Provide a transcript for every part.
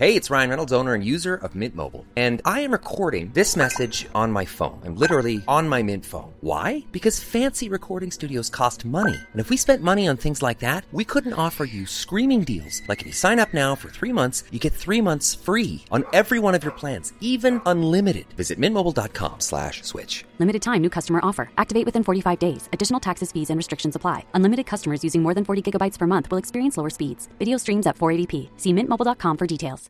Hey, it's Ryan Reynolds, owner and user of Mint Mobile. And I am recording this message on my phone. I'm literally on my Mint phone. Why? Because fancy recording studios cost money. And if we spent money on things like that, we couldn't offer you screaming deals. Like if you sign up now for three months, you get three months free on every one of your plans, even unlimited. Visit mintmobile.com slash switch. Limited time, new customer offer. Activate within 45 days. Additional taxes, fees, and restrictions apply. Unlimited customers using more than 40 gigabytes per month will experience lower speeds. Video streams at 480p. See mintmobile.com for details.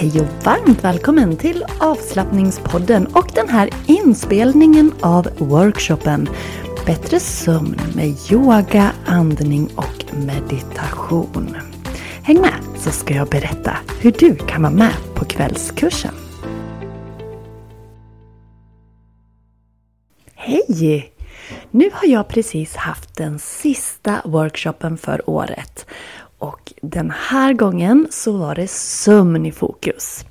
Hej och varmt välkommen till avslappningspodden och den här inspelningen av workshopen Bättre sömn med yoga, andning och meditation. Häng med så ska jag berätta hur du kan vara med på kvällskursen. Hej! Nu har jag precis haft den sista workshopen för året och den här gången så var det sömn i fokus.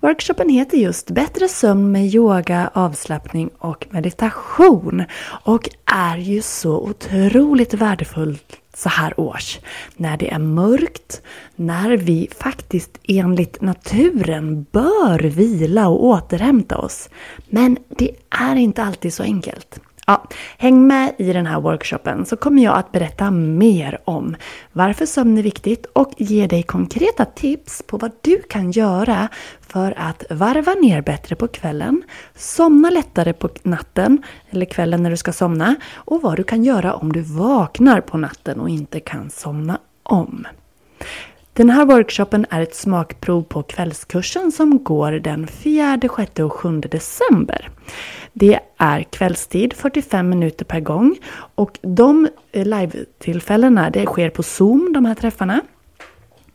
Workshopen heter just Bättre sömn med yoga, avslappning och meditation och är ju så otroligt värdefullt så här års. När det är mörkt, när vi faktiskt enligt naturen bör vila och återhämta oss. Men det är inte alltid så enkelt. Ja, häng med i den här workshopen så kommer jag att berätta mer om varför sömn är viktigt och ge dig konkreta tips på vad du kan göra för att varva ner bättre på kvällen, somna lättare på natten eller kvällen när du ska somna och vad du kan göra om du vaknar på natten och inte kan somna om. Den här workshopen är ett smakprov på kvällskursen som går den 4, 6 och 7 december. Det är kvällstid, 45 minuter per gång och de eh, live-tillfällena det sker på Zoom, de här träffarna.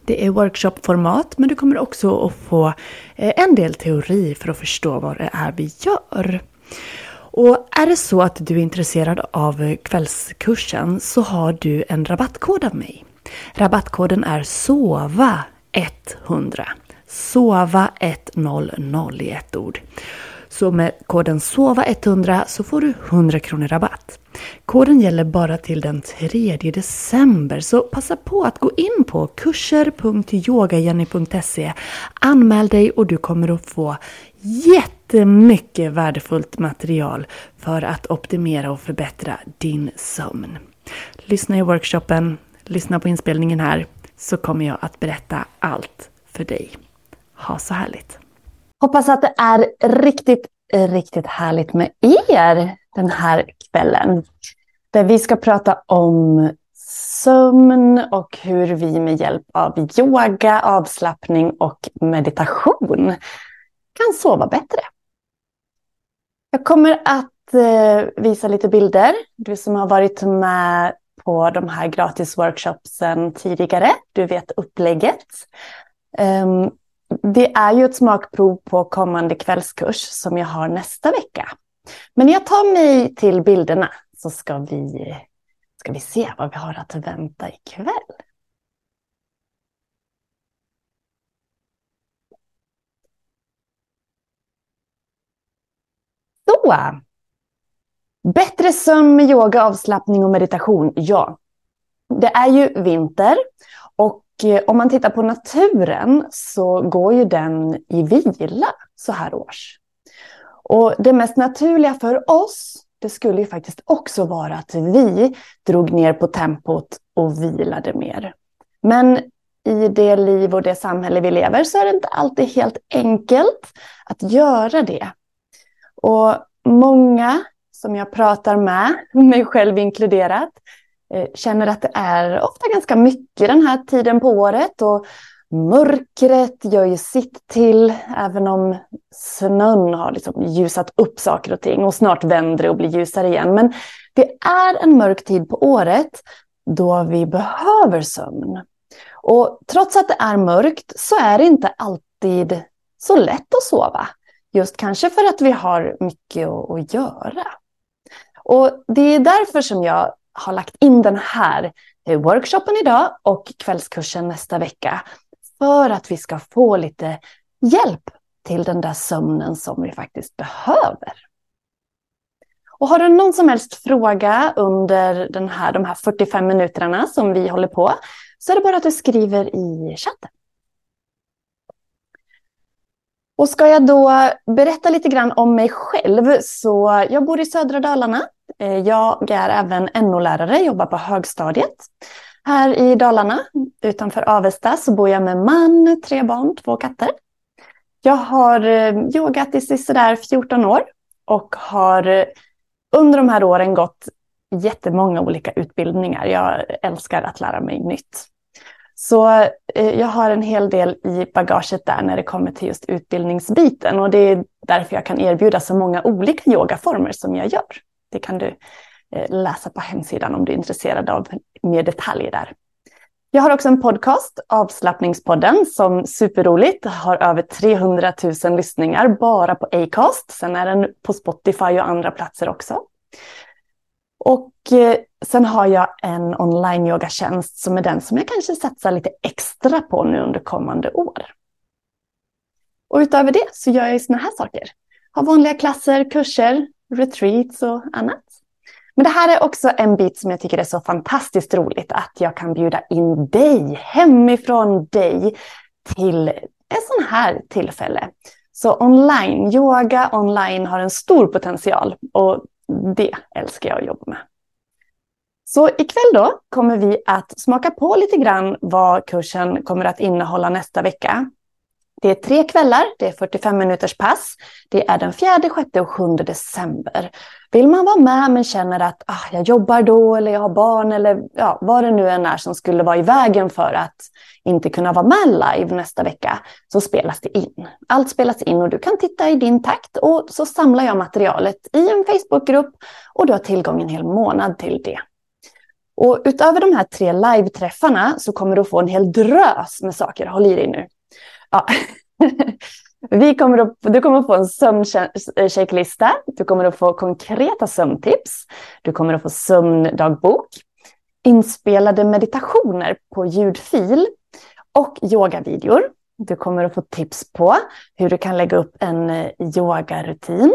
Det är workshopformat men du kommer också att få eh, en del teori för att förstå vad det är vi gör. Och är det så att du är intresserad av eh, kvällskursen så har du en rabattkod av mig. Rabattkoden är SOVA100. SOVA 100 i ett ord. Så med koden SOVA100 så får du 100 kronor rabatt. Koden gäller bara till den 3 december så passa på att gå in på kurser.yogajenny.se Anmäl dig och du kommer att få jättemycket värdefullt material för att optimera och förbättra din sömn. Lyssna i workshopen, lyssna på inspelningen här så kommer jag att berätta allt för dig. Ha så härligt! Hoppas att det är riktigt, riktigt härligt med er den här kvällen. Där vi ska prata om sömn och hur vi med hjälp av yoga, avslappning och meditation kan sova bättre. Jag kommer att eh, visa lite bilder. Du som har varit med på de här gratisworkshopsen tidigare, du vet upplägget. Um, det är ju ett smakprov på kommande kvällskurs som jag har nästa vecka. Men jag tar mig till bilderna så ska vi, ska vi se vad vi har att vänta ikväll. Så! Bättre sömn med yoga, avslappning och meditation. Ja, det är ju vinter och eh, om man tittar på naturen så går ju den i vila så här års. Och det mest naturliga för oss, det skulle ju faktiskt också vara att vi drog ner på tempot och vilade mer. Men i det liv och det samhälle vi lever så är det inte alltid helt enkelt att göra det. Och många som jag pratar med, mig själv inkluderat, eh, känner att det är ofta ganska mycket den här tiden på året. Och mörkret gör ju sitt till, även om snön har liksom ljusat upp saker och ting. Och snart vänder det och blir ljusare igen. Men det är en mörk tid på året då vi behöver sömn. Och trots att det är mörkt så är det inte alltid så lätt att sova. Just kanske för att vi har mycket att göra. Och det är därför som jag har lagt in den här eh, workshopen idag och kvällskursen nästa vecka. För att vi ska få lite hjälp till den där sömnen som vi faktiskt behöver. Och har du någon som helst fråga under den här, de här 45 minuterna som vi håller på så är det bara att du skriver i chatten. Och ska jag då berätta lite grann om mig själv så jag bor i södra Dalarna. Eh, jag är även NO-lärare, jobbar på högstadiet. Här i Dalarna, utanför Avesta, så bor jag med man, tre barn, två katter. Jag har eh, yogat i sådär 14 år och har eh, under de här åren gått jättemånga olika utbildningar. Jag älskar att lära mig nytt. Så eh, jag har en hel del i bagaget där när det kommer till just utbildningsbiten och det är därför jag kan erbjuda så många olika yogaformer som jag gör. Det kan du eh, läsa på hemsidan om du är intresserad av mer detaljer där. Jag har också en podcast, Avslappningspodden, som superroligt har över 300 000 lyssningar bara på Acast. Sen är den på Spotify och andra platser också. Och eh, sen har jag en online-yogatjänst som är den som jag kanske satsar lite extra på nu under kommande år. Och utöver det så gör jag såna här saker. Har vanliga klasser, kurser, retreats och annat. Men det här är också en bit som jag tycker är så fantastiskt roligt att jag kan bjuda in dig hemifrån dig till ett sån här tillfälle. Så online, yoga online har en stor potential och det älskar jag att jobba med. Så ikväll då kommer vi att smaka på lite grann vad kursen kommer att innehålla nästa vecka. Det är tre kvällar, det är 45 minuters pass. Det är den 4, 6 och 7 december. Vill man vara med men känner att ah, jag jobbar då eller jag har barn eller ja, vad det nu än är som skulle vara i vägen för att inte kunna vara med live nästa vecka så spelas det in. Allt spelas in och du kan titta i din takt och så samlar jag materialet i en Facebookgrupp och du har tillgång en hel månad till det. Och utöver de här tre live-träffarna så kommer du få en hel drös med saker. Håll i dig nu. Ja. Vi kommer att, du kommer att få en sömnchecklista. Du kommer att få konkreta sömntips. Du kommer att få sömndagbok. Inspelade meditationer på ljudfil och yogavideor. Du kommer att få tips på hur du kan lägga upp en eh, yogarutin.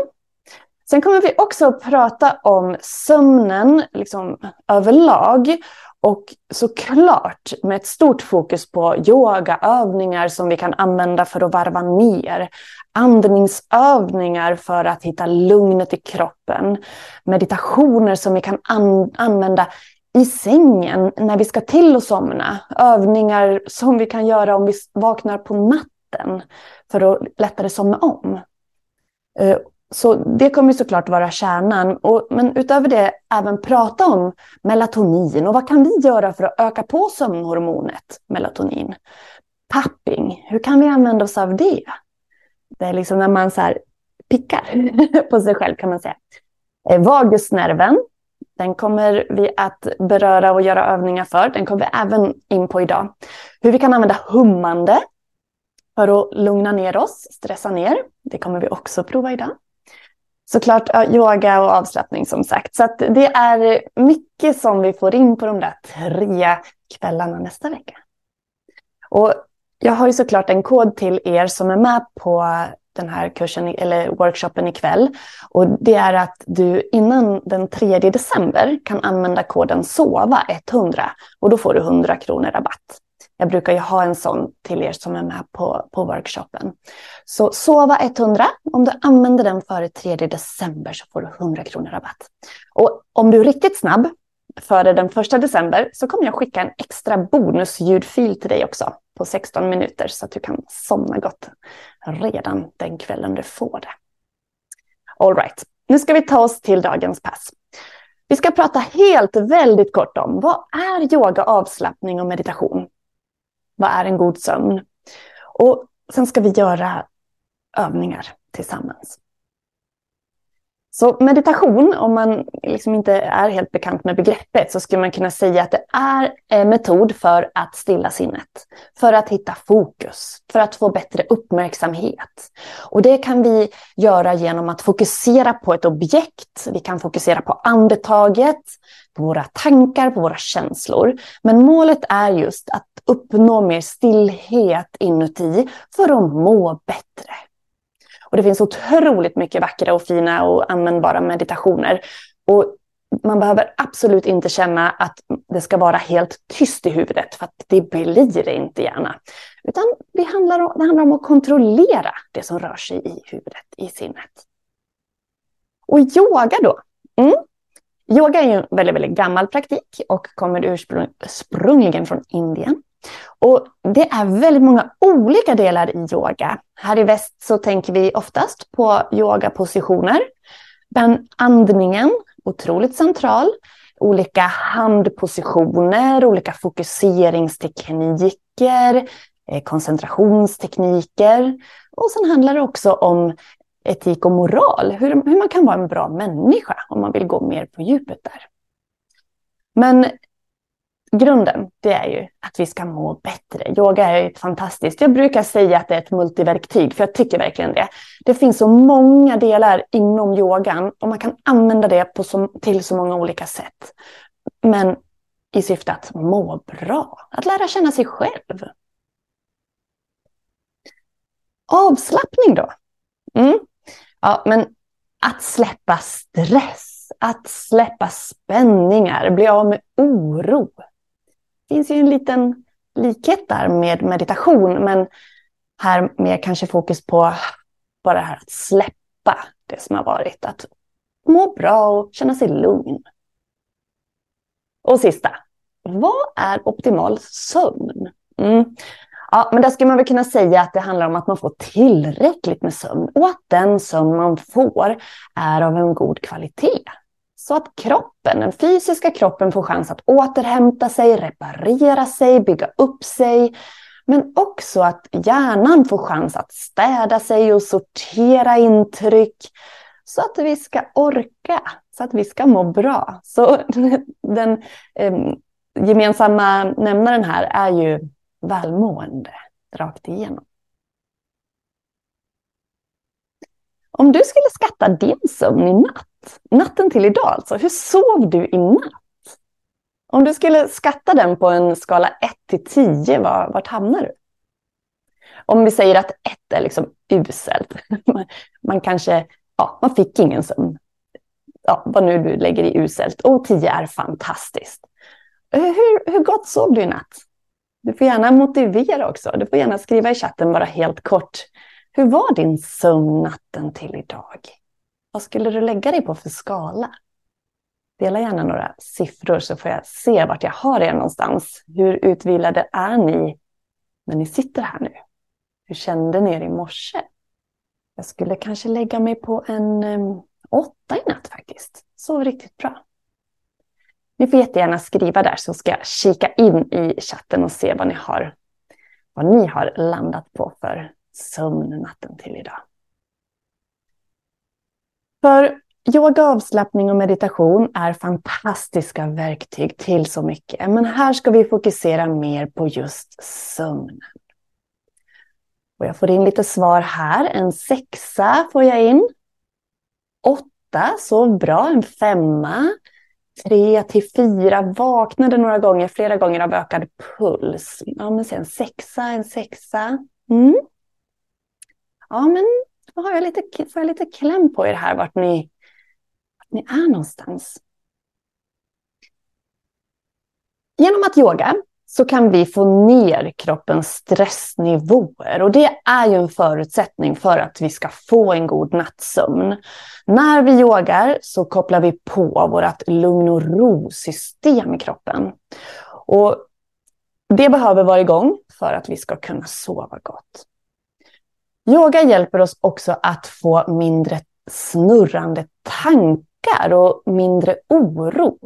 Sen kommer vi också att prata om sömnen liksom, överlag och såklart med ett stort fokus på yogaövningar som vi kan använda för att varva ner. Andningsövningar för att hitta lugnet i kroppen. Meditationer som vi kan an använda i sängen när vi ska till att somna. Övningar som vi kan göra om vi vaknar på natten för att lättare somna om. Eh, så det kommer såklart vara kärnan. Och, men utöver det även prata om melatonin och vad kan vi göra för att öka på sömnhormonet melatonin? Tapping, hur kan vi använda oss av det? Det är liksom när man så här pickar på sig själv kan man säga. Eh, vagusnerven, den kommer vi att beröra och göra övningar för. Den kommer vi även in på idag. Hur vi kan använda hummande för att lugna ner oss, stressa ner. Det kommer vi också prova idag såklart yoga och avslappning som sagt. Så det är mycket som vi får in på de där tre kvällarna nästa vecka. Och jag har ju såklart en kod till er som är med på den här kursen eller workshopen ikväll. Och det är att du innan den 3 december kan använda koden SOVA100 och då får du 100 kronor rabatt. Jag brukar ju ha en sån till er som är med på, på workshopen. Så sova 100, om du använder den före 3 december så får du 100 kronor rabatt. Och om du är riktigt snabb, före den 1 december, så kommer jag skicka en extra bonusljudfil till dig också på 16 minuter så att du kan somna gott redan den kvällen du får det. All right. nu ska vi ta oss till dagens pass. Vi ska prata helt väldigt kort om vad är yoga, avslappning och meditation? Vad är en god sömn? Och sen ska vi göra övningar tillsammans. Så meditation, om man liksom inte är helt bekant med begreppet, så skulle man kunna säga att det är en metod för att stilla sinnet. För att hitta fokus, för att få bättre uppmärksamhet. Och det kan vi göra genom att fokusera på ett objekt. Vi kan fokusera på andetaget, på våra tankar, på våra känslor. Men målet är just att uppnå mer stillhet inuti för att må bättre. Och det finns otroligt mycket vackra och fina och användbara meditationer. Och man behöver absolut inte känna att det ska vara helt tyst i huvudet, för att det blir det inte gärna. Utan det handlar om, det handlar om att kontrollera det som rör sig i huvudet, i sinnet. Och yoga då? Mm. Yoga är ju en väldigt, väldigt gammal praktik och kommer ursprungligen från Indien. Och det är väldigt många olika delar i yoga. Här i väst så tänker vi oftast på yogapositioner. Men andningen, otroligt central. Olika handpositioner, olika fokuseringstekniker, eh, koncentrationstekniker. Och sen handlar det också om etik och moral, hur, hur man kan vara en bra människa om man vill gå mer på djupet där. Men grunden, det är ju att vi ska må bättre. Yoga är ju fantastiskt. Jag brukar säga att det är ett multiverktyg, för jag tycker verkligen det. Det finns så många delar inom yogan och man kan använda det på så, till så många olika sätt. Men i syfte att må bra, att lära känna sig själv. Avslappning då? Mm. Ja, men att släppa stress, att släppa spänningar, bli av med oro, finns ju en liten likhet där med meditation, men här mer kanske fokus på bara det här att släppa det som har varit. Att må bra och känna sig lugn. Och sista, vad är optimal sömn? Mm. Ja, men där skulle man väl kunna säga att det handlar om att man får tillräckligt med sömn och att den sömn man får är av en god kvalitet. Så att kroppen, den fysiska kroppen får chans att återhämta sig, reparera sig, bygga upp sig. Men också att hjärnan får chans att städa sig och sortera intryck. Så att vi ska orka, så att vi ska må bra. Så den eh, gemensamma nämnaren här är ju välmående rakt igenom. Om du skulle skatta din sömn i natt, natten till idag alltså, hur sov du i natt? Om du skulle skatta den på en skala 1 till 10, var, vart hamnar du? Om vi säger att 1 är liksom uselt, man kanske, ja, man fick ingen sömn. Ja, vad nu du lägger i uselt. Och 10 är fantastiskt. Eh, hur, hur gott sov du i natt? Du får gärna motivera också. Du får gärna skriva i chatten bara helt kort. Hur var din sömn natten till idag? Vad skulle du lägga dig på för skala? Dela gärna några siffror så får jag se vart jag har er någonstans. Hur utvilade är ni när ni sitter här nu? Hur kände ni er i morse? Jag skulle kanske lägga mig på en um, åtta i natt faktiskt. Sov riktigt bra. Ni får jättegärna skriva där så ska jag kika in i chatten och se vad ni har, vad ni har landat på för sömn natten till idag. För yoga, avslappning och meditation är fantastiska verktyg till så mycket. Men här ska vi fokusera mer på just sömnen. Och jag får in lite svar här. En sexa får jag in. Åtta, så bra. En femma. Tre till fyra, vaknade några gånger, flera gånger av ökad puls. Ja, men sen sexa, en sexa. Mm. Ja, men då har jag lite, får jag lite kläm på er här vart ni, vart ni är någonstans. Genom att yoga så kan vi få ner kroppens stressnivåer. Och det är ju en förutsättning för att vi ska få en god nattsömn. När vi yogar så kopplar vi på vårt lugn och ro-system i kroppen. Och det behöver vara igång för att vi ska kunna sova gott. Yoga hjälper oss också att få mindre snurrande tankar och mindre oro.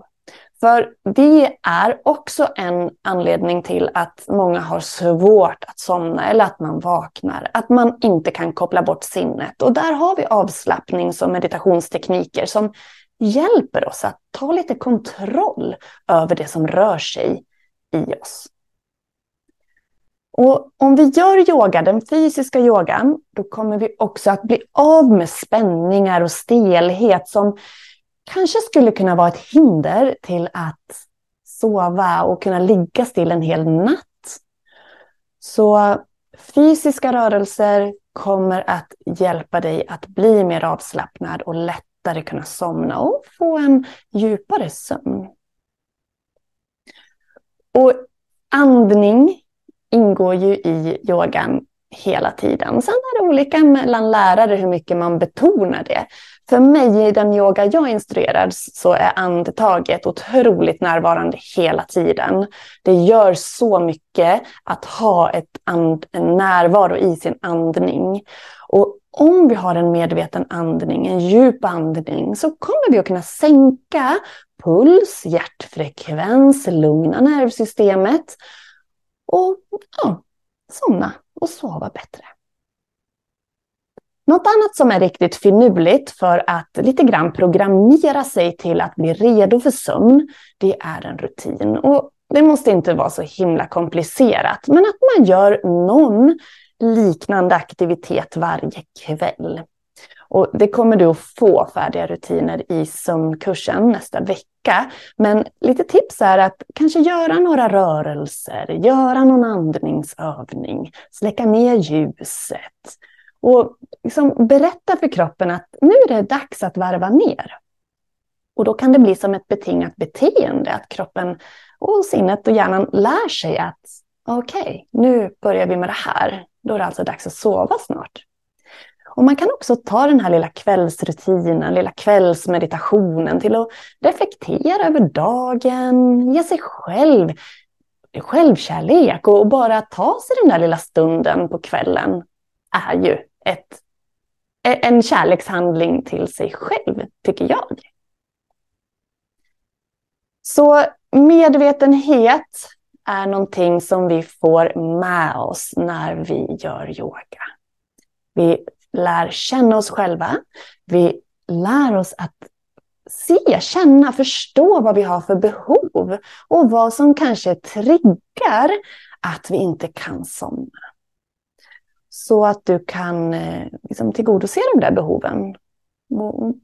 För det är också en anledning till att många har svårt att somna eller att man vaknar. Att man inte kan koppla bort sinnet. Och där har vi avslappnings och meditationstekniker som hjälper oss att ta lite kontroll över det som rör sig i oss. Och om vi gör yoga, den fysiska yogan, då kommer vi också att bli av med spänningar och stelhet som kanske skulle kunna vara ett hinder till att sova och kunna ligga still en hel natt. Så fysiska rörelser kommer att hjälpa dig att bli mer avslappnad och lättare kunna somna och få en djupare sömn. Och andning ingår ju i yogan hela tiden. Sen är det olika mellan lärare hur mycket man betonar det. För mig i den yoga jag instruerar så är andetaget otroligt närvarande hela tiden. Det gör så mycket att ha ett and, en närvaro i sin andning. Och om vi har en medveten andning, en djup andning, så kommer vi att kunna sänka puls, hjärtfrekvens, lugna nervsystemet och ja, somna och sova bättre. Något annat som är riktigt finurligt för att lite grann programmera sig till att bli redo för sömn, det är en rutin. Och det måste inte vara så himla komplicerat, men att man gör någon liknande aktivitet varje kväll. Och det kommer du att få färdiga rutiner i sömnkursen nästa vecka. Men lite tips är att kanske göra några rörelser, göra någon andningsövning, släcka ner ljuset. Och liksom berätta för kroppen att nu är det dags att varva ner. Och då kan det bli som ett betingat beteende, att kroppen och sinnet och hjärnan lär sig att okej, okay, nu börjar vi med det här. Då är det alltså dags att sova snart. Och man kan också ta den här lilla kvällsrutinen, lilla kvällsmeditationen till att reflektera över dagen, ge sig själv självkärlek och bara ta sig den där lilla stunden på kvällen är ju ett, en kärlekshandling till sig själv, tycker jag. Så medvetenhet är någonting som vi får med oss när vi gör yoga. Vi lär känna oss själva. Vi lär oss att se, känna, förstå vad vi har för behov och vad som kanske triggar att vi inte kan somna. Så att du kan eh, liksom, tillgodose de där behoven. Och,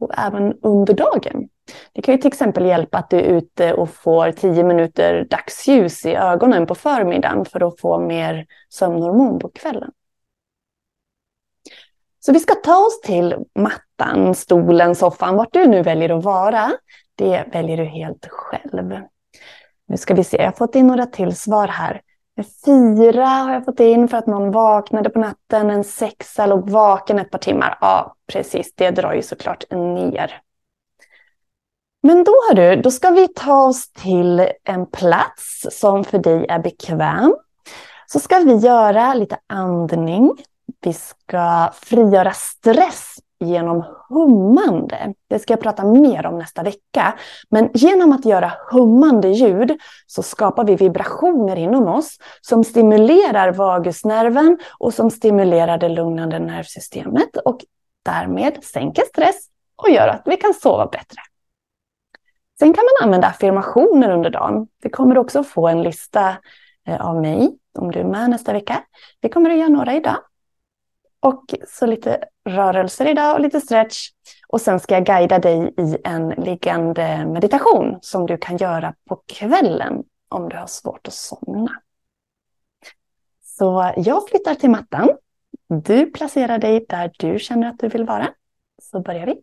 och även under dagen. Det kan ju till exempel hjälpa att du är ute och får 10 minuter dagsljus i ögonen på förmiddagen för att få mer sömnhormon på kvällen. Så vi ska ta oss till mattan, stolen, soffan, vart du nu väljer att vara. Det väljer du helt själv. Nu ska vi se, jag har fått in några till svar här. Fyra har jag fått in för att någon vaknade på natten. En sexa låg vaken ett par timmar. Ja, precis. Det drar ju såklart ner. Men då, har du, då ska vi ta oss till en plats som för dig är bekväm. Så ska vi göra lite andning. Vi ska frigöra stress genom hummande. Det ska jag prata mer om nästa vecka. Men genom att göra hummande ljud så skapar vi vibrationer inom oss som stimulerar vagusnerven och som stimulerar det lugnande nervsystemet och därmed sänker stress och gör att vi kan sova bättre. Sen kan man använda affirmationer under dagen. Vi kommer också få en lista eh, av mig om du är med nästa vecka. Vi kommer att göra några idag. Och så lite rörelser idag och lite stretch. Och sen ska jag guida dig i en liggande meditation som du kan göra på kvällen om du har svårt att somna. Så jag flyttar till mattan. Du placerar dig där du känner att du vill vara. Så börjar vi.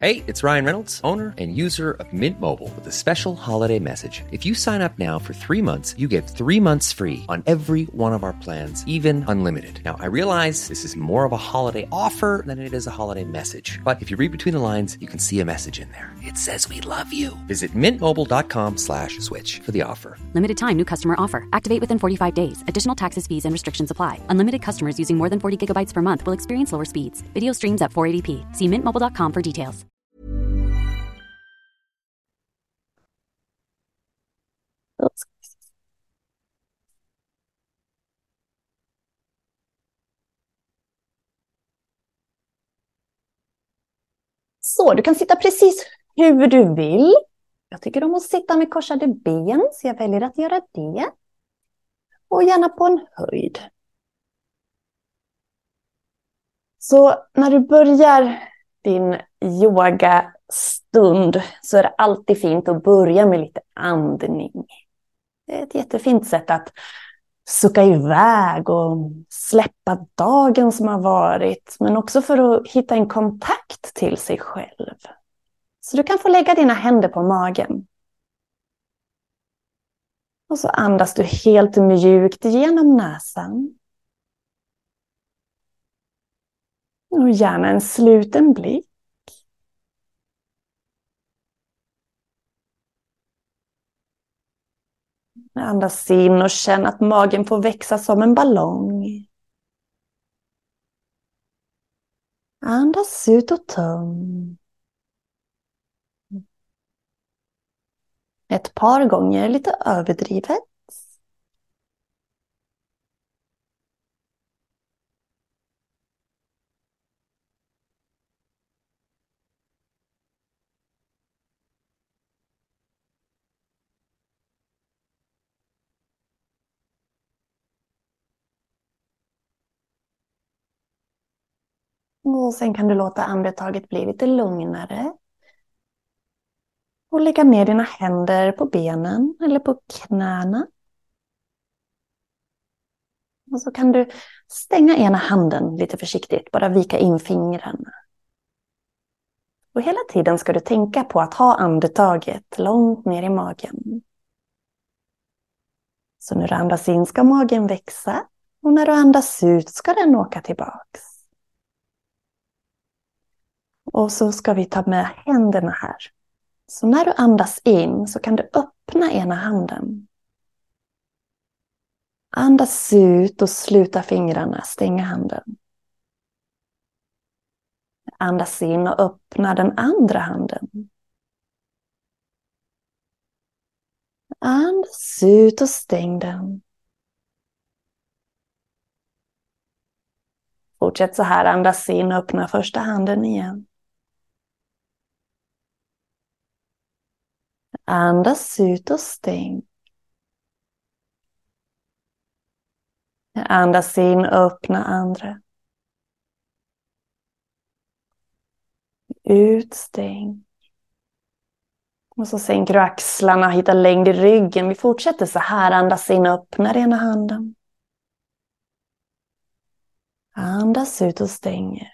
Hey, it's Ryan Reynolds, owner and user of Mint Mobile with a special holiday message. If you sign up now for three months, you get three months free on every one of our plans, even unlimited. Now, I realize this is more of a holiday offer than it is a holiday message. But if you read between the lines, you can see a message in there. It says we love you. Visit mintmobile.com slash switch for the offer. Limited time new customer offer. Activate within 45 days. Additional taxes, fees, and restrictions apply. Unlimited customers using more than 40 gigabytes per month will experience lower speeds. Video streams at 480p. See mintmobile.com for details. Så, du kan sitta precis hur du vill. Jag tycker om att sitta med korsade ben, så jag väljer att göra det. Och gärna på en höjd. Så när du börjar din yogastund så är det alltid fint att börja med lite andning. Det är ett jättefint sätt att sucka iväg och släppa dagen som har varit. Men också för att hitta en kontakt till sig själv. Så du kan få lägga dina händer på magen. Och så andas du helt mjukt genom näsan. Och gärna en sluten blick. Andas in och känn att magen får växa som en ballong. Andas ut och töm. Ett par gånger lite överdrivet. Och sen kan du låta andetaget bli lite lugnare. Och lägga ner dina händer på benen eller på knäna. Och så kan du stänga ena handen lite försiktigt, bara vika in fingrarna. Och hela tiden ska du tänka på att ha andetaget långt ner i magen. Så när du andas in ska magen växa och när du andas ut ska den åka tillbaks. Och så ska vi ta med händerna här. Så när du andas in så kan du öppna ena handen. Andas ut och sluta fingrarna, stänga handen. Andas in och öppna den andra handen. Andas ut och stäng den. Fortsätt så här, andas in och öppna första handen igen. Andas ut och stäng. Andas in och öppna andra. Ut, stäng. Och så sänker du axlarna, hittar längd i ryggen. Vi fortsätter så här. Andas in och öppnar ena handen. Andas ut och stänger.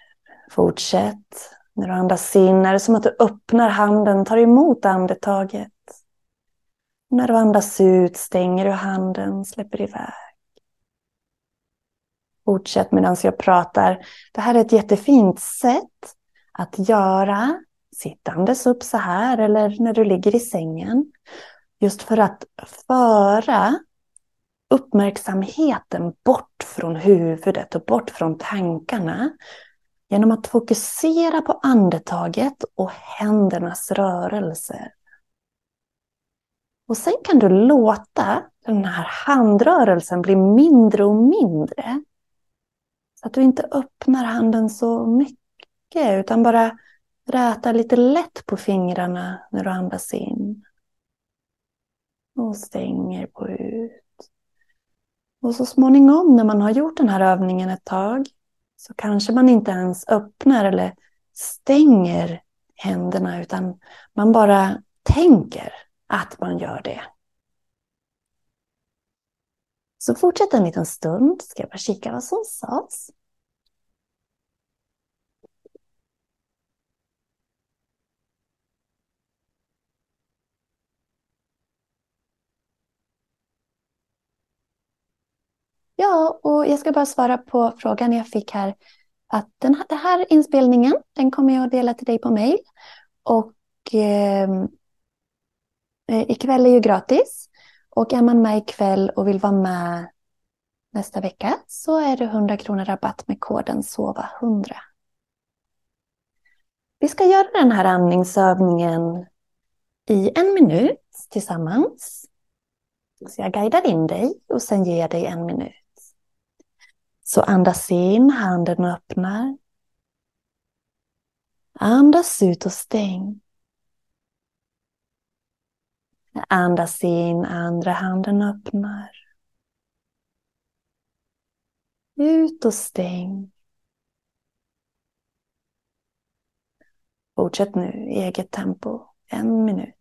Fortsätt. När du andas in är det som att du öppnar handen, tar emot andetaget. När du andas ut stänger du handen, släpper iväg. Fortsätt medan jag pratar. Det här är ett jättefint sätt att göra sittandes upp så här eller när du ligger i sängen. Just för att föra uppmärksamheten bort från huvudet och bort från tankarna genom att fokusera på andetaget och händernas rörelser. Och sen kan du låta den här handrörelsen bli mindre och mindre. Så att du inte öppnar handen så mycket utan bara rätar lite lätt på fingrarna när du andas in. Och stänger på ut. Och så småningom när man har gjort den här övningen ett tag så kanske man inte ens öppnar eller stänger händerna utan man bara tänker att man gör det. Så fortsätt en liten stund, ska jag bara kika vad som sades. Ja, och jag ska bara svara på frågan jag fick här. Att den här, den här inspelningen, den kommer jag att dela till dig på mail. Och eh, eh, ikväll är ju gratis. Och är man med ikväll och vill vara med nästa vecka så är det 100 kronor rabatt med koden SOVA100. Vi ska göra den här andningsövningen i en minut tillsammans. Så jag guidar in dig och sen ger jag dig en minut. Så andas in, handen öppnar. Andas ut och stäng. Andas in, andra handen öppnar. Ut och stäng. Fortsätt nu i eget tempo, en minut.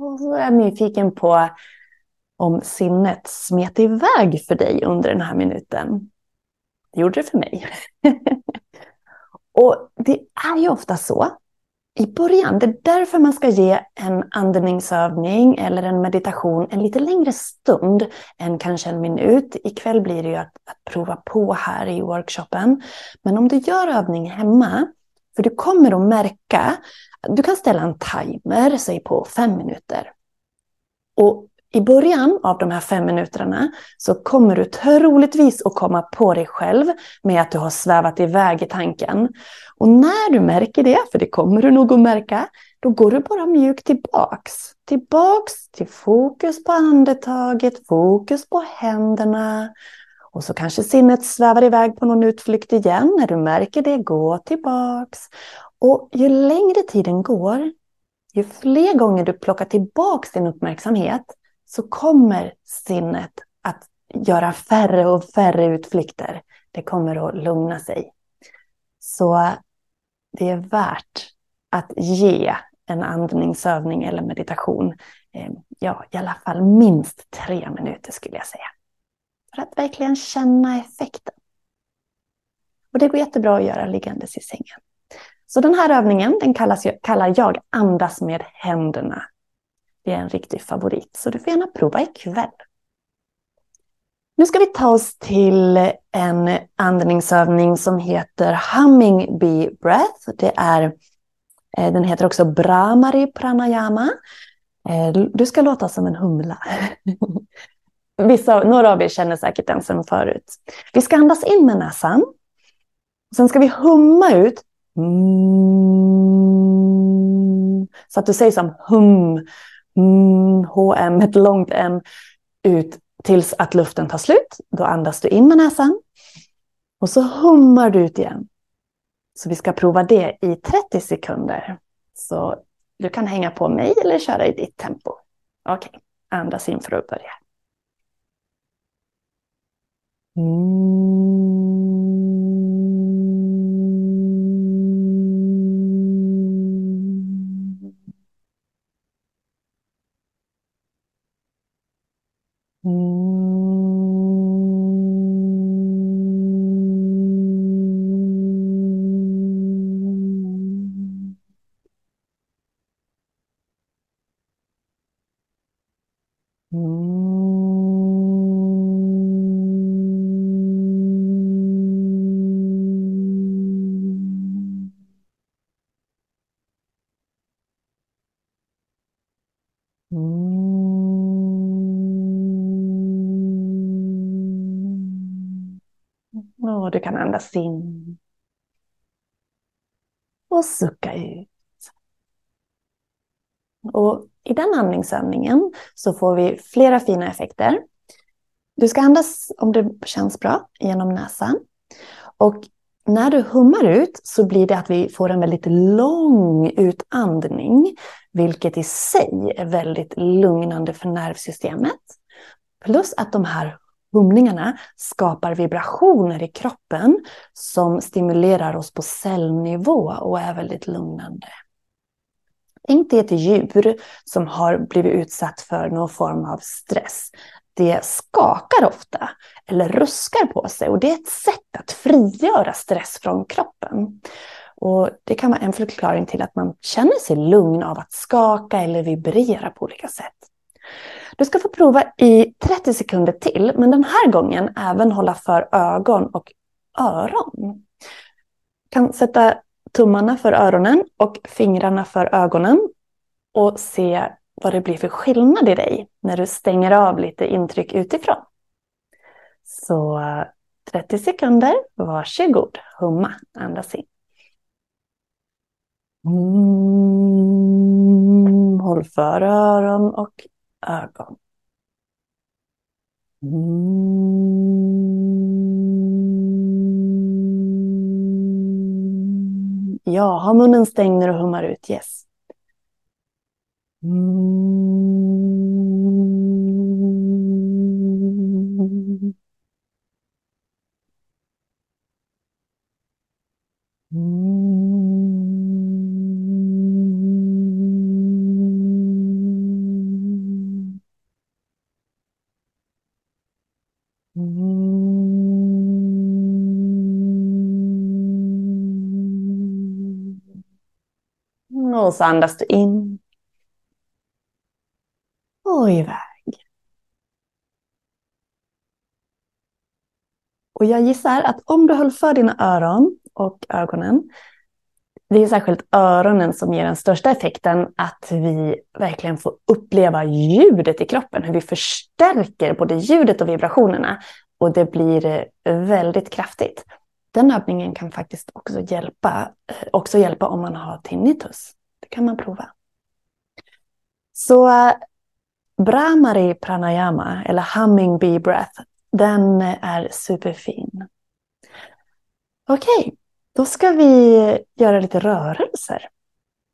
Och så är jag nyfiken på om sinnet smet iväg för dig under den här minuten. Det gjorde det för mig. och det är ju ofta så i början. Det är därför man ska ge en andningsövning eller en meditation en lite längre stund än kanske en minut. Ikväll blir det ju att, att prova på här i workshopen. Men om du gör övning hemma, för du kommer att märka du kan ställa en timer, säg på fem minuter. Och i början av de här fem minuterna så kommer du troligtvis att komma på dig själv med att du har svävat iväg i tanken. Och när du märker det, för det kommer du nog att märka, då går du bara mjukt tillbaks. Tillbaks till fokus på andetaget, fokus på händerna. Och så kanske sinnet svävar iväg på någon utflykt igen. När du märker det, gå tillbaks. Och ju längre tiden går, ju fler gånger du plockar tillbaks din uppmärksamhet så kommer sinnet att göra färre och färre utflykter. Det kommer att lugna sig. Så det är värt att ge en andningsövning eller meditation, eh, ja, i alla fall minst tre minuter skulle jag säga. För att verkligen känna effekten. Och det går jättebra att göra liggandes i sängen. Så den här övningen den kallas, kallar jag andas med händerna. Det är en riktig favorit, så du får gärna prova ikväll. Nu ska vi ta oss till en andningsövning som heter Humming Bee Breath. Det är, eh, den heter också Brahmari Pranayama. Eh, du ska låta som en humla. Vissa, några av er känner säkert den sen förut. Vi ska andas in med näsan. Sen ska vi humma ut Mm. Så att du säger som hum, mm, HM, ett långt M, ut tills att luften tar slut. Då andas du in med näsan. Och så hummar du ut igen. Så vi ska prova det i 30 sekunder. Så du kan hänga på mig eller köra i ditt tempo. Okej, okay. andas in för att börja. Mm. Och du kan andas in. Och sucka ut. Och i den andningsövningen så får vi flera fina effekter. Du ska andas, om det känns bra, genom näsan. Och när du hummar ut så blir det att vi får en väldigt lång utandning, vilket i sig är väldigt lugnande för nervsystemet. Plus att de här humningarna skapar vibrationer i kroppen som stimulerar oss på cellnivå och är väldigt lugnande. Tänk dig ett djur som har blivit utsatt för någon form av stress. Det skakar ofta eller ruskar på sig och det är ett sätt att frigöra stress från kroppen. Och Det kan vara en förklaring till att man känner sig lugn av att skaka eller vibrera på olika sätt. Du ska få prova i 30 sekunder till, men den här gången även hålla för ögon och öron. Du kan sätta tummarna för öronen och fingrarna för ögonen och se vad det blir för skillnad i dig när du stänger av lite intryck utifrån. Så 30 sekunder, varsågod, humma, andas in. Mm, håll för öron och ögon. Mm. Ja, ha munnen stängd när du hummar ut. Yes. Mm. Och så andas du in. Och iväg. Och jag gissar att om du höll för dina öron och ögonen, det är särskilt öronen som ger den största effekten, att vi verkligen får uppleva ljudet i kroppen, hur vi förstärker både ljudet och vibrationerna. Och det blir eh, väldigt kraftigt. Den övningen kan faktiskt också hjälpa, eh, också hjälpa om man har tinnitus kan man prova. Så eh, Brahmari pranayama, eller humming bee breath, den är superfin. Okej, okay, då ska vi göra lite rörelser.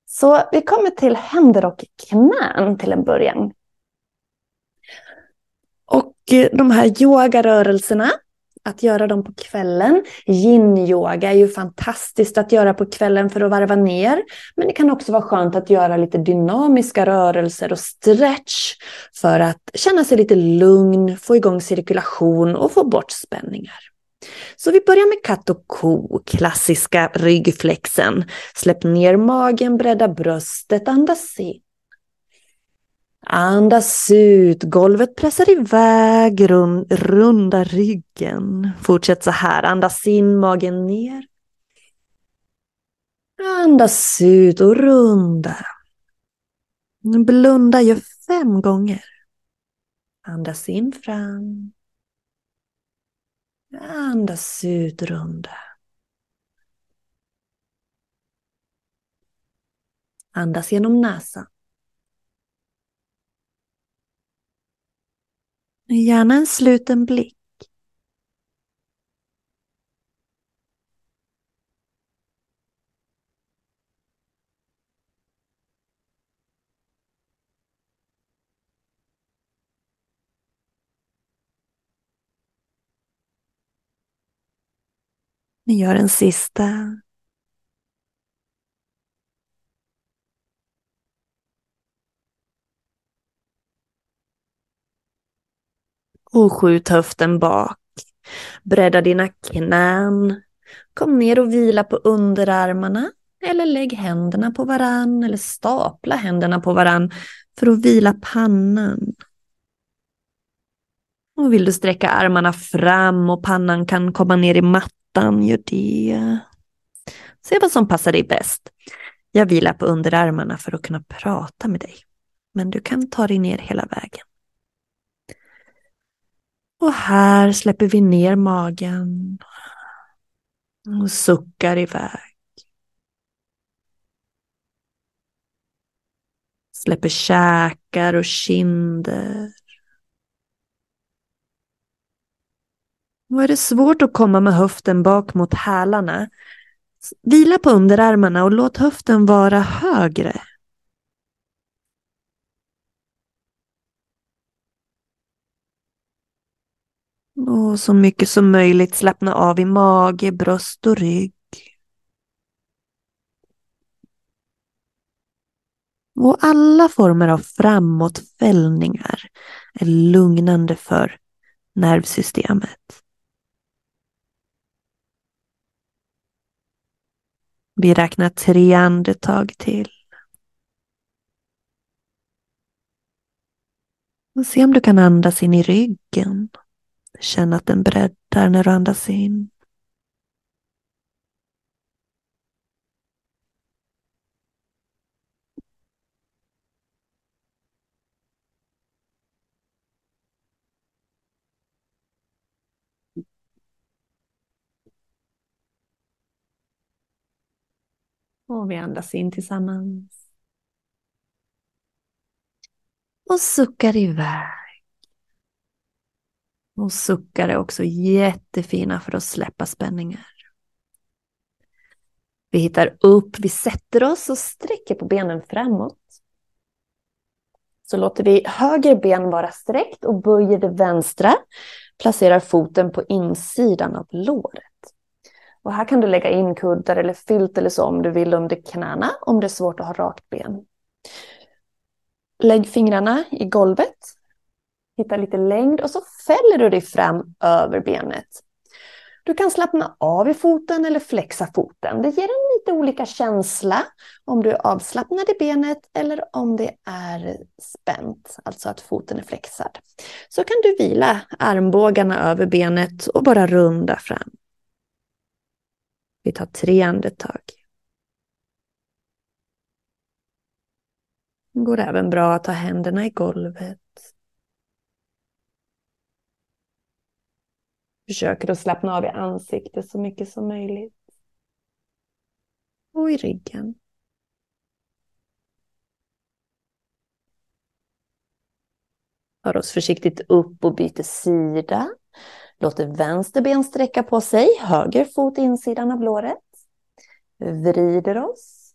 Så vi kommer till händer och knän till en början. Och eh, de här yogarörelserna att göra dem på kvällen. Yin-yoga är ju fantastiskt att göra på kvällen för att varva ner. Men det kan också vara skönt att göra lite dynamiska rörelser och stretch för att känna sig lite lugn, få igång cirkulation och få bort spänningar. Så vi börjar med katt och ko, klassiska ryggflexen. Släpp ner magen, bredda bröstet, andas in. Andas ut, golvet pressar iväg, rund, runda ryggen. Fortsätt så här, andas in, magen ner. Andas ut och runda. Blunda, gör fem gånger. Andas in fram. Andas ut, runda. Andas genom näsan. Gärna en sluten blick. Ni gör en sista Och skjut höften bak. Bredda dina knän. Kom ner och vila på underarmarna. Eller lägg händerna på varann eller stapla händerna på varann för att vila pannan. Och vill du sträcka armarna fram och pannan kan komma ner i mattan, gör det. Se vad som passar dig bäst. Jag vilar på underarmarna för att kunna prata med dig. Men du kan ta dig ner hela vägen. Och här släpper vi ner magen. Och suckar iväg. Släpper käkar och kinder. Och är det svårt att komma med höften bak mot hälarna, vila på underarmarna och låt höften vara högre. Och så mycket som möjligt slappna av i mage, bröst och rygg. Och alla former av framåtfällningar är lugnande för nervsystemet. Vi räknar tre andetag till. Och se om du kan andas in i ryggen. Känn att den breddar när du andas in. Och vi andas in tillsammans. Och suckar iväg. Och suckar är också jättefina för att släppa spänningar. Vi hittar upp, vi sätter oss och sträcker på benen framåt. Så låter vi höger ben vara sträckt och böjer det vänstra. Placerar foten på insidan av låret. Och här kan du lägga in kuddar eller filt eller så om du vill under knäna om det är svårt att ha rakt ben. Lägg fingrarna i golvet. Hitta lite längd och så fäller du dig fram över benet. Du kan slappna av i foten eller flexa foten. Det ger en lite olika känsla om du är avslappnad i benet eller om det är spänt, alltså att foten är flexad. Så kan du vila armbågarna över benet och bara runda fram. Vi tar tre andetag. Det går även bra att ta händerna i golvet. Försöker att slappna av i ansiktet så mycket som möjligt. Och i ryggen. Tar oss försiktigt upp och byter sida. Låter vänster ben sträcka på sig, höger fot insidan av låret. Vrider oss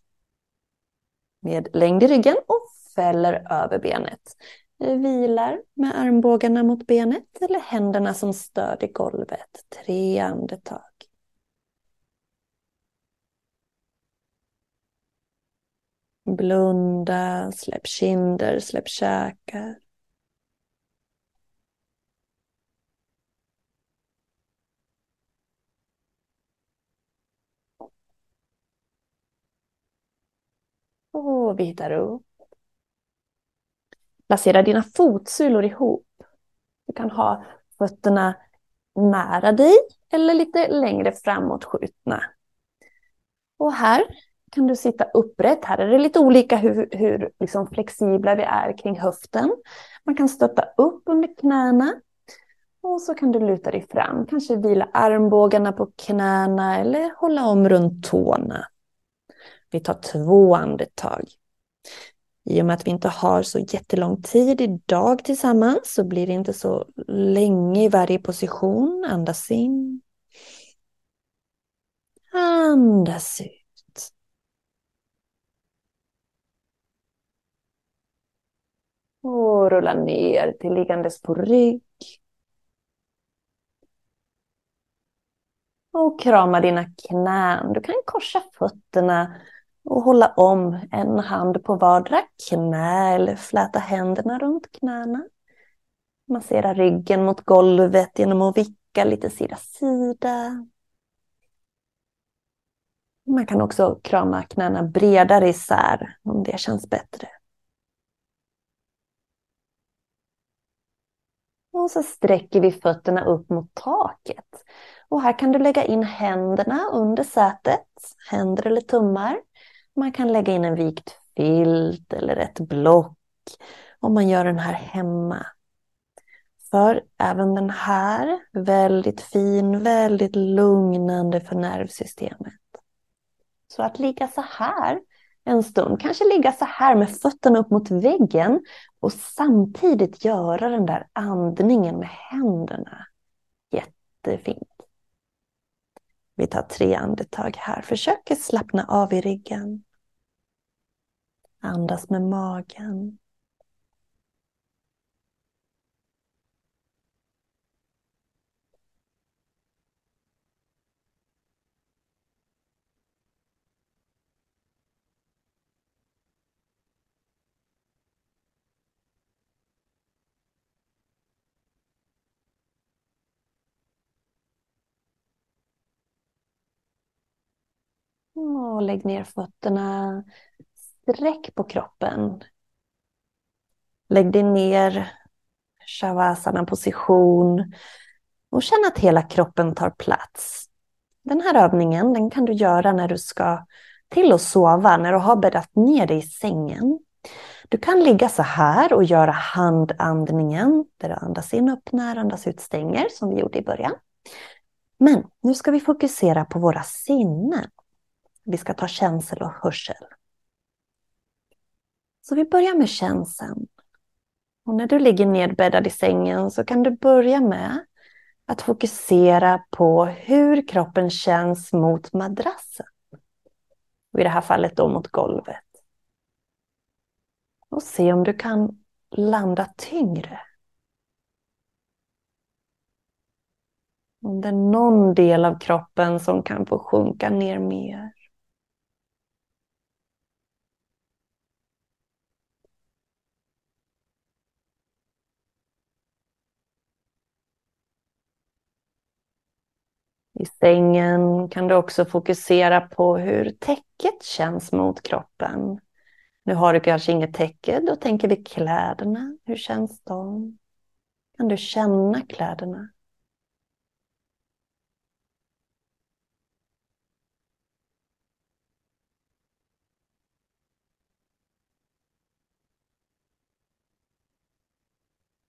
med längd i ryggen och fäller över benet. Eh, vilar med armbågarna mot benet eller händerna som stöd i golvet. Tre andetag. Blunda, släpp kinder, släpp käkar. Och vi hittar upp. Placera dina fotsulor ihop. Du kan ha fötterna nära dig eller lite längre framåtskjutna. Och här kan du sitta upprätt. Här är det lite olika hur, hur liksom flexibla vi är kring höften. Man kan stötta upp under knäna. Och så kan du luta dig fram. Kanske vila armbågarna på knäna eller hålla om runt tårna. Vi tar två andetag. I och med att vi inte har så jättelång tid idag tillsammans så blir det inte så länge i varje position. Andas in. Andas ut. Och rulla ner till liggandes på rygg. Och krama dina knän. Du kan korsa fötterna och hålla om en hand på vardera knä eller fläta händerna runt knäna. Massera ryggen mot golvet genom att vicka lite sida-sida. Man kan också krama knäna bredare isär om det känns bättre. Och så sträcker vi fötterna upp mot taket. Och här kan du lägga in händerna under sätet, händer eller tummar. Man kan lägga in en vikt filt eller ett block om man gör den här hemma. För även den här, väldigt fin, väldigt lugnande för nervsystemet. Så att ligga så här en stund, kanske ligga så här med fötterna upp mot väggen och samtidigt göra den där andningen med händerna. Jättefint. Vi tar tre andetag här. Försök slappna av i ryggen. Andas med magen. Och lägg ner fötterna. Sträck på kroppen. Lägg dig ner. Shavasana position. Och känn att hela kroppen tar plats. Den här övningen den kan du göra när du ska till att sova, när du har bäddat ner dig i sängen. Du kan ligga så här och göra handandningen, där du andas in, öppnar, andas ut, stänger, som vi gjorde i början. Men nu ska vi fokusera på våra sinnen. Vi ska ta känsel och hörsel. Så vi börjar med känseln. Och när du ligger nedbäddad i sängen så kan du börja med att fokusera på hur kroppen känns mot madrassen. Och I det här fallet då mot golvet. Och se om du kan landa tyngre. Om det är någon del av kroppen som kan få sjunka ner mer. I sängen kan du också fokusera på hur täcket känns mot kroppen. Nu har du kanske inget täcke, då tänker vi kläderna. Hur känns de? Kan du känna kläderna?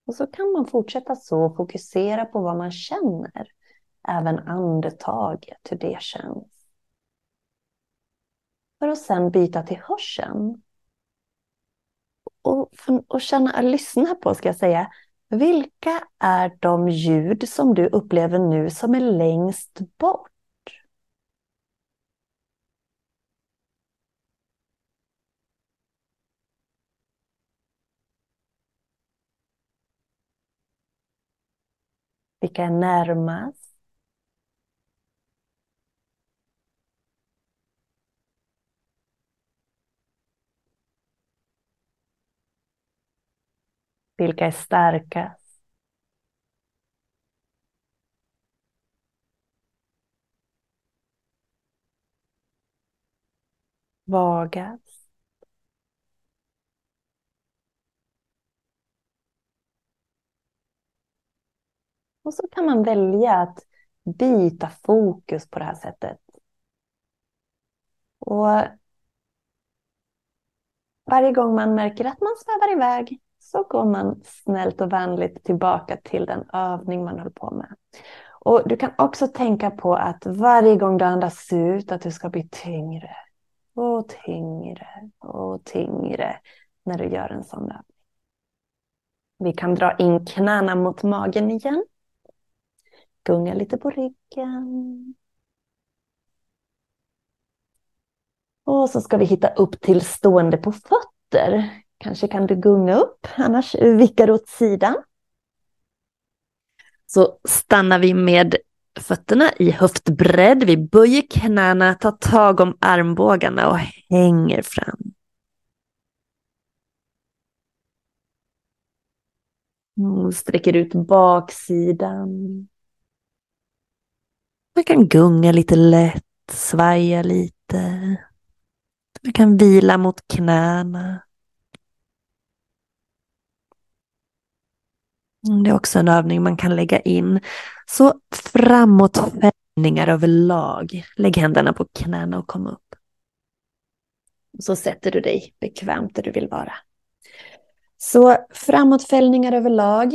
Och så kan man fortsätta så och fokusera på vad man känner. Även andetaget, hur det känns. För att sen byta till hörseln. Och, och känna, lyssna på, ska jag säga, vilka är de ljud som du upplever nu som är längst bort? Vilka är närmast? Vilka är starkast? Vagast? Och så kan man välja att byta fokus på det här sättet. Och varje gång man märker att man svävar iväg så går man snällt och vänligt tillbaka till den övning man höll på med. Och Du kan också tänka på att varje gång du andas ut att du ska bli tyngre och tyngre och tyngre när du gör en sån övning. Vi kan dra in knäna mot magen igen. Gunga lite på ryggen. Och så ska vi hitta upp till stående på fötter. Kanske kan du gunga upp, annars vickar du åt sidan. Så stannar vi med fötterna i höftbredd. Vi böjer knäna, tar tag om armbågarna och hänger fram. Mm, sträcker ut baksidan. Man kan gunga lite lätt, svaja lite. Man kan vila mot knäna. Mm, det är också en övning man kan lägga in. Så framåtfällningar överlag. Lägg händerna på knäna och kom upp. Så sätter du dig bekvämt där du vill vara. Så framåtfällningar överlag.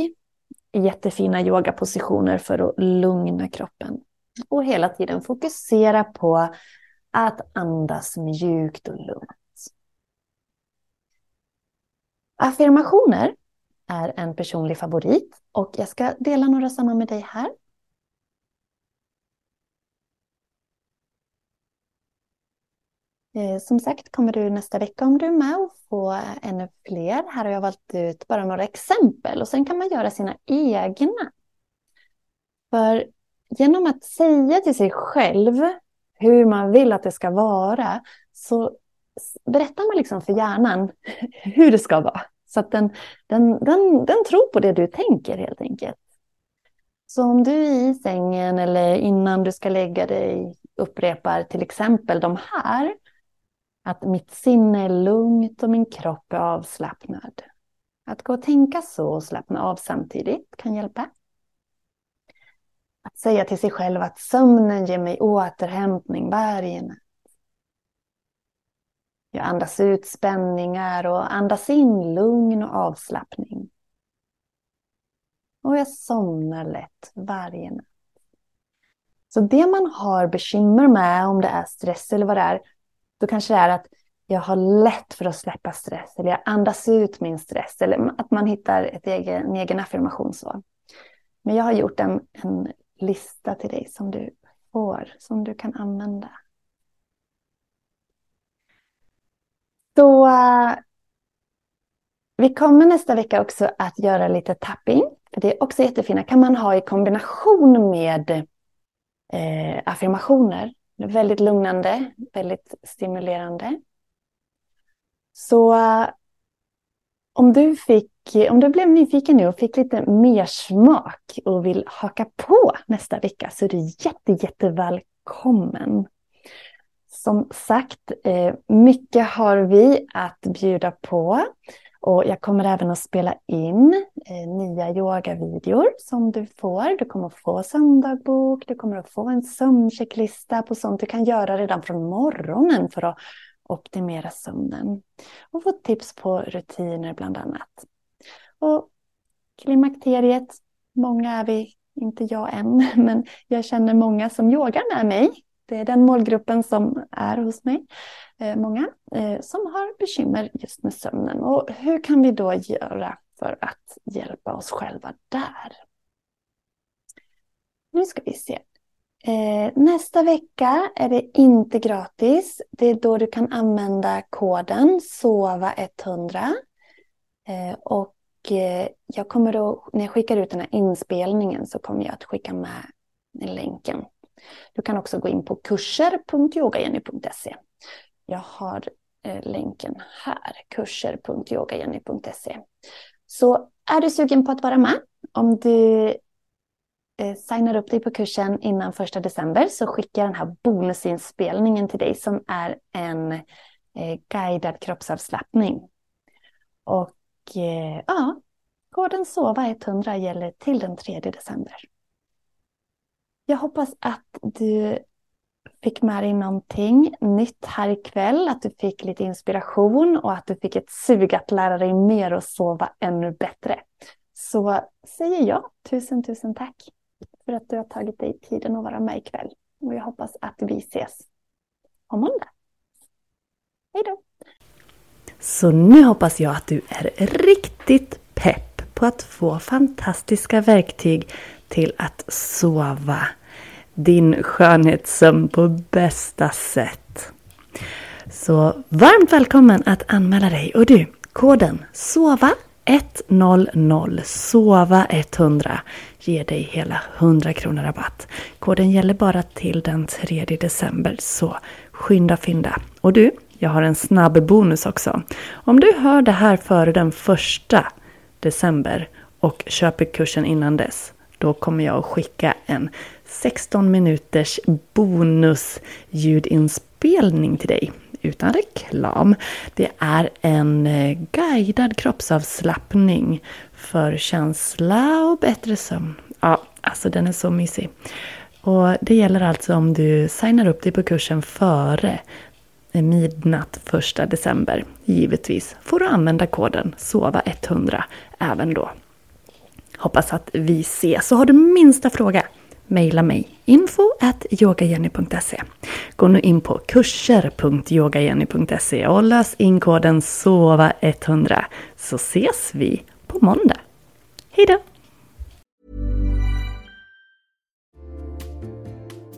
Jättefina yogapositioner för att lugna kroppen. Och hela tiden fokusera på att andas mjukt och lugnt. Affirmationer är en personlig favorit och jag ska dela några sådana med dig här. Eh, som sagt kommer du nästa vecka om du är med och få ännu fler. Här har jag valt ut bara några exempel och sen kan man göra sina egna. För genom att säga till sig själv hur man vill att det ska vara så berättar man liksom för hjärnan hur det ska vara. Så att den, den, den, den tror på det du tänker helt enkelt. Så om du i sängen eller innan du ska lägga dig upprepar till exempel de här. Att mitt sinne är lugnt och min kropp är avslappnad. Att gå och tänka så och slappna av samtidigt kan hjälpa. Att säga till sig själv att sömnen ger mig återhämtning varje natt. Jag andas ut spänningar och andas in lugn och avslappning. Och jag somnar lätt varje natt. Så det man har bekymmer med, om det är stress eller vad det är, då kanske det är att jag har lätt för att släppa stress eller jag andas ut min stress eller att man hittar ett egen, en egen affirmation så. Men jag har gjort en, en lista till dig som du får, som du kan använda. Så uh, vi kommer nästa vecka också att göra lite tapping. För det är också jättefina. kan man ha i kombination med eh, affirmationer. Väldigt lugnande, väldigt stimulerande. Så uh, om du, fick, om du blev nyfiken nu och fick lite mer smak och vill haka på nästa vecka så är du jätte, jättevälkommen. Som sagt, eh, mycket har vi att bjuda på. Och jag kommer även att spela in eh, nya yogavideor som du får. Du kommer att få sömndagbok, du kommer att få en sömnchecklista på sånt du kan göra redan från morgonen för att optimera sömnen. Och få tips på rutiner bland annat. Och klimakteriet, många är vi, inte jag än, men jag känner många som yogar med mig det är den målgruppen som är hos mig. Eh, många eh, som har bekymmer just med sömnen. Och hur kan vi då göra för att hjälpa oss själva där? Nu ska vi se. Eh, nästa vecka är det inte gratis. Det är då du kan använda koden SOVA100. och jag kommer då, när jag skickar ut den här inspelningen så kommer jag att skicka med länken du kan också gå in på kurser.yogajenny.se. Jag har eh, länken här, kurser.yogajenny.se. Så är du sugen på att vara med, om du eh, signar upp dig på kursen innan första december så skickar jag den här bonusinspelningen till dig som är en eh, guidad kroppsavslappning. Och eh, ja, gården SOVA100 gäller till den 3 december. Jag hoppas att du fick med dig någonting nytt här ikväll, att du fick lite inspiration och att du fick ett sug att lära dig mer och sova ännu bättre. Så säger jag tusen, tusen tack för att du har tagit dig tiden att vara med ikväll. Och jag hoppas att vi ses på måndag. Hej då! Så nu hoppas jag att du är riktigt pepp på att få fantastiska verktyg till att sova din skönhetssömn på bästa sätt. Så varmt välkommen att anmäla dig. Och du, koden SOVA 100 SOVA 100 ger dig hela 100 kronor rabatt. Koden gäller bara till den 3 december, så skynda fynda. Och du, jag har en snabb bonus också. Om du hör det här före den 1 december och köper kursen innan dess, då kommer jag att skicka en 16 minuters bonusljudinspelning till dig utan reklam. Det är en eh, guidad kroppsavslappning för känsla och bättre sömn. Ja, alltså den är så mysig. Och det gäller alltså om du signar upp dig på kursen före eh, midnatt 1 december. Givetvis får du använda koden SOVA100 även då. Hoppas att vi ses. Så har du minsta fråga, mejla mig info at yogajenny.se. Gå nu in på kurser.yogajenny.se och lös in koden SOVA100 så ses vi på måndag. Hejdå!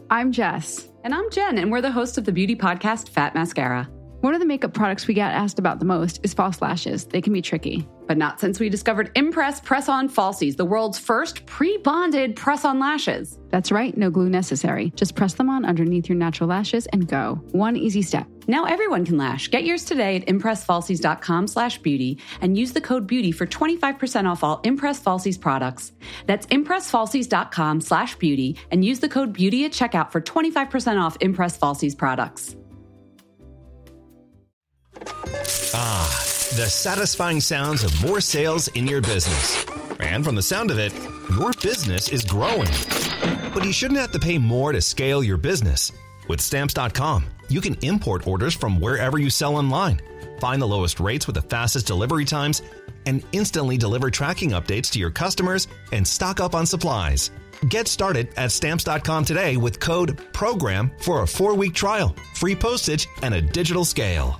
I'm Jess. And I'm Jen, and we're the hosts of the beauty podcast Fat Mascara. One of the makeup products we get asked about the most is false lashes. They can be tricky. But not since we discovered Impress Press On Falsies, the world's first pre bonded press on lashes. That's right, no glue necessary. Just press them on underneath your natural lashes and go. One easy step. Now everyone can lash. Get yours today at impressfalsies.com slash beauty and use the code beauty for 25% off all Impress Falsies products. That's impressfalsies.com slash beauty and use the code beauty at checkout for 25% off Impress Falsies products. Ah, the satisfying sounds of more sales in your business. And from the sound of it, your business is growing. But you shouldn't have to pay more to scale your business. With stamps.com, you can import orders from wherever you sell online, find the lowest rates with the fastest delivery times, and instantly deliver tracking updates to your customers and stock up on supplies. Get started at stamps.com today with code PROGRAM for a four week trial, free postage, and a digital scale.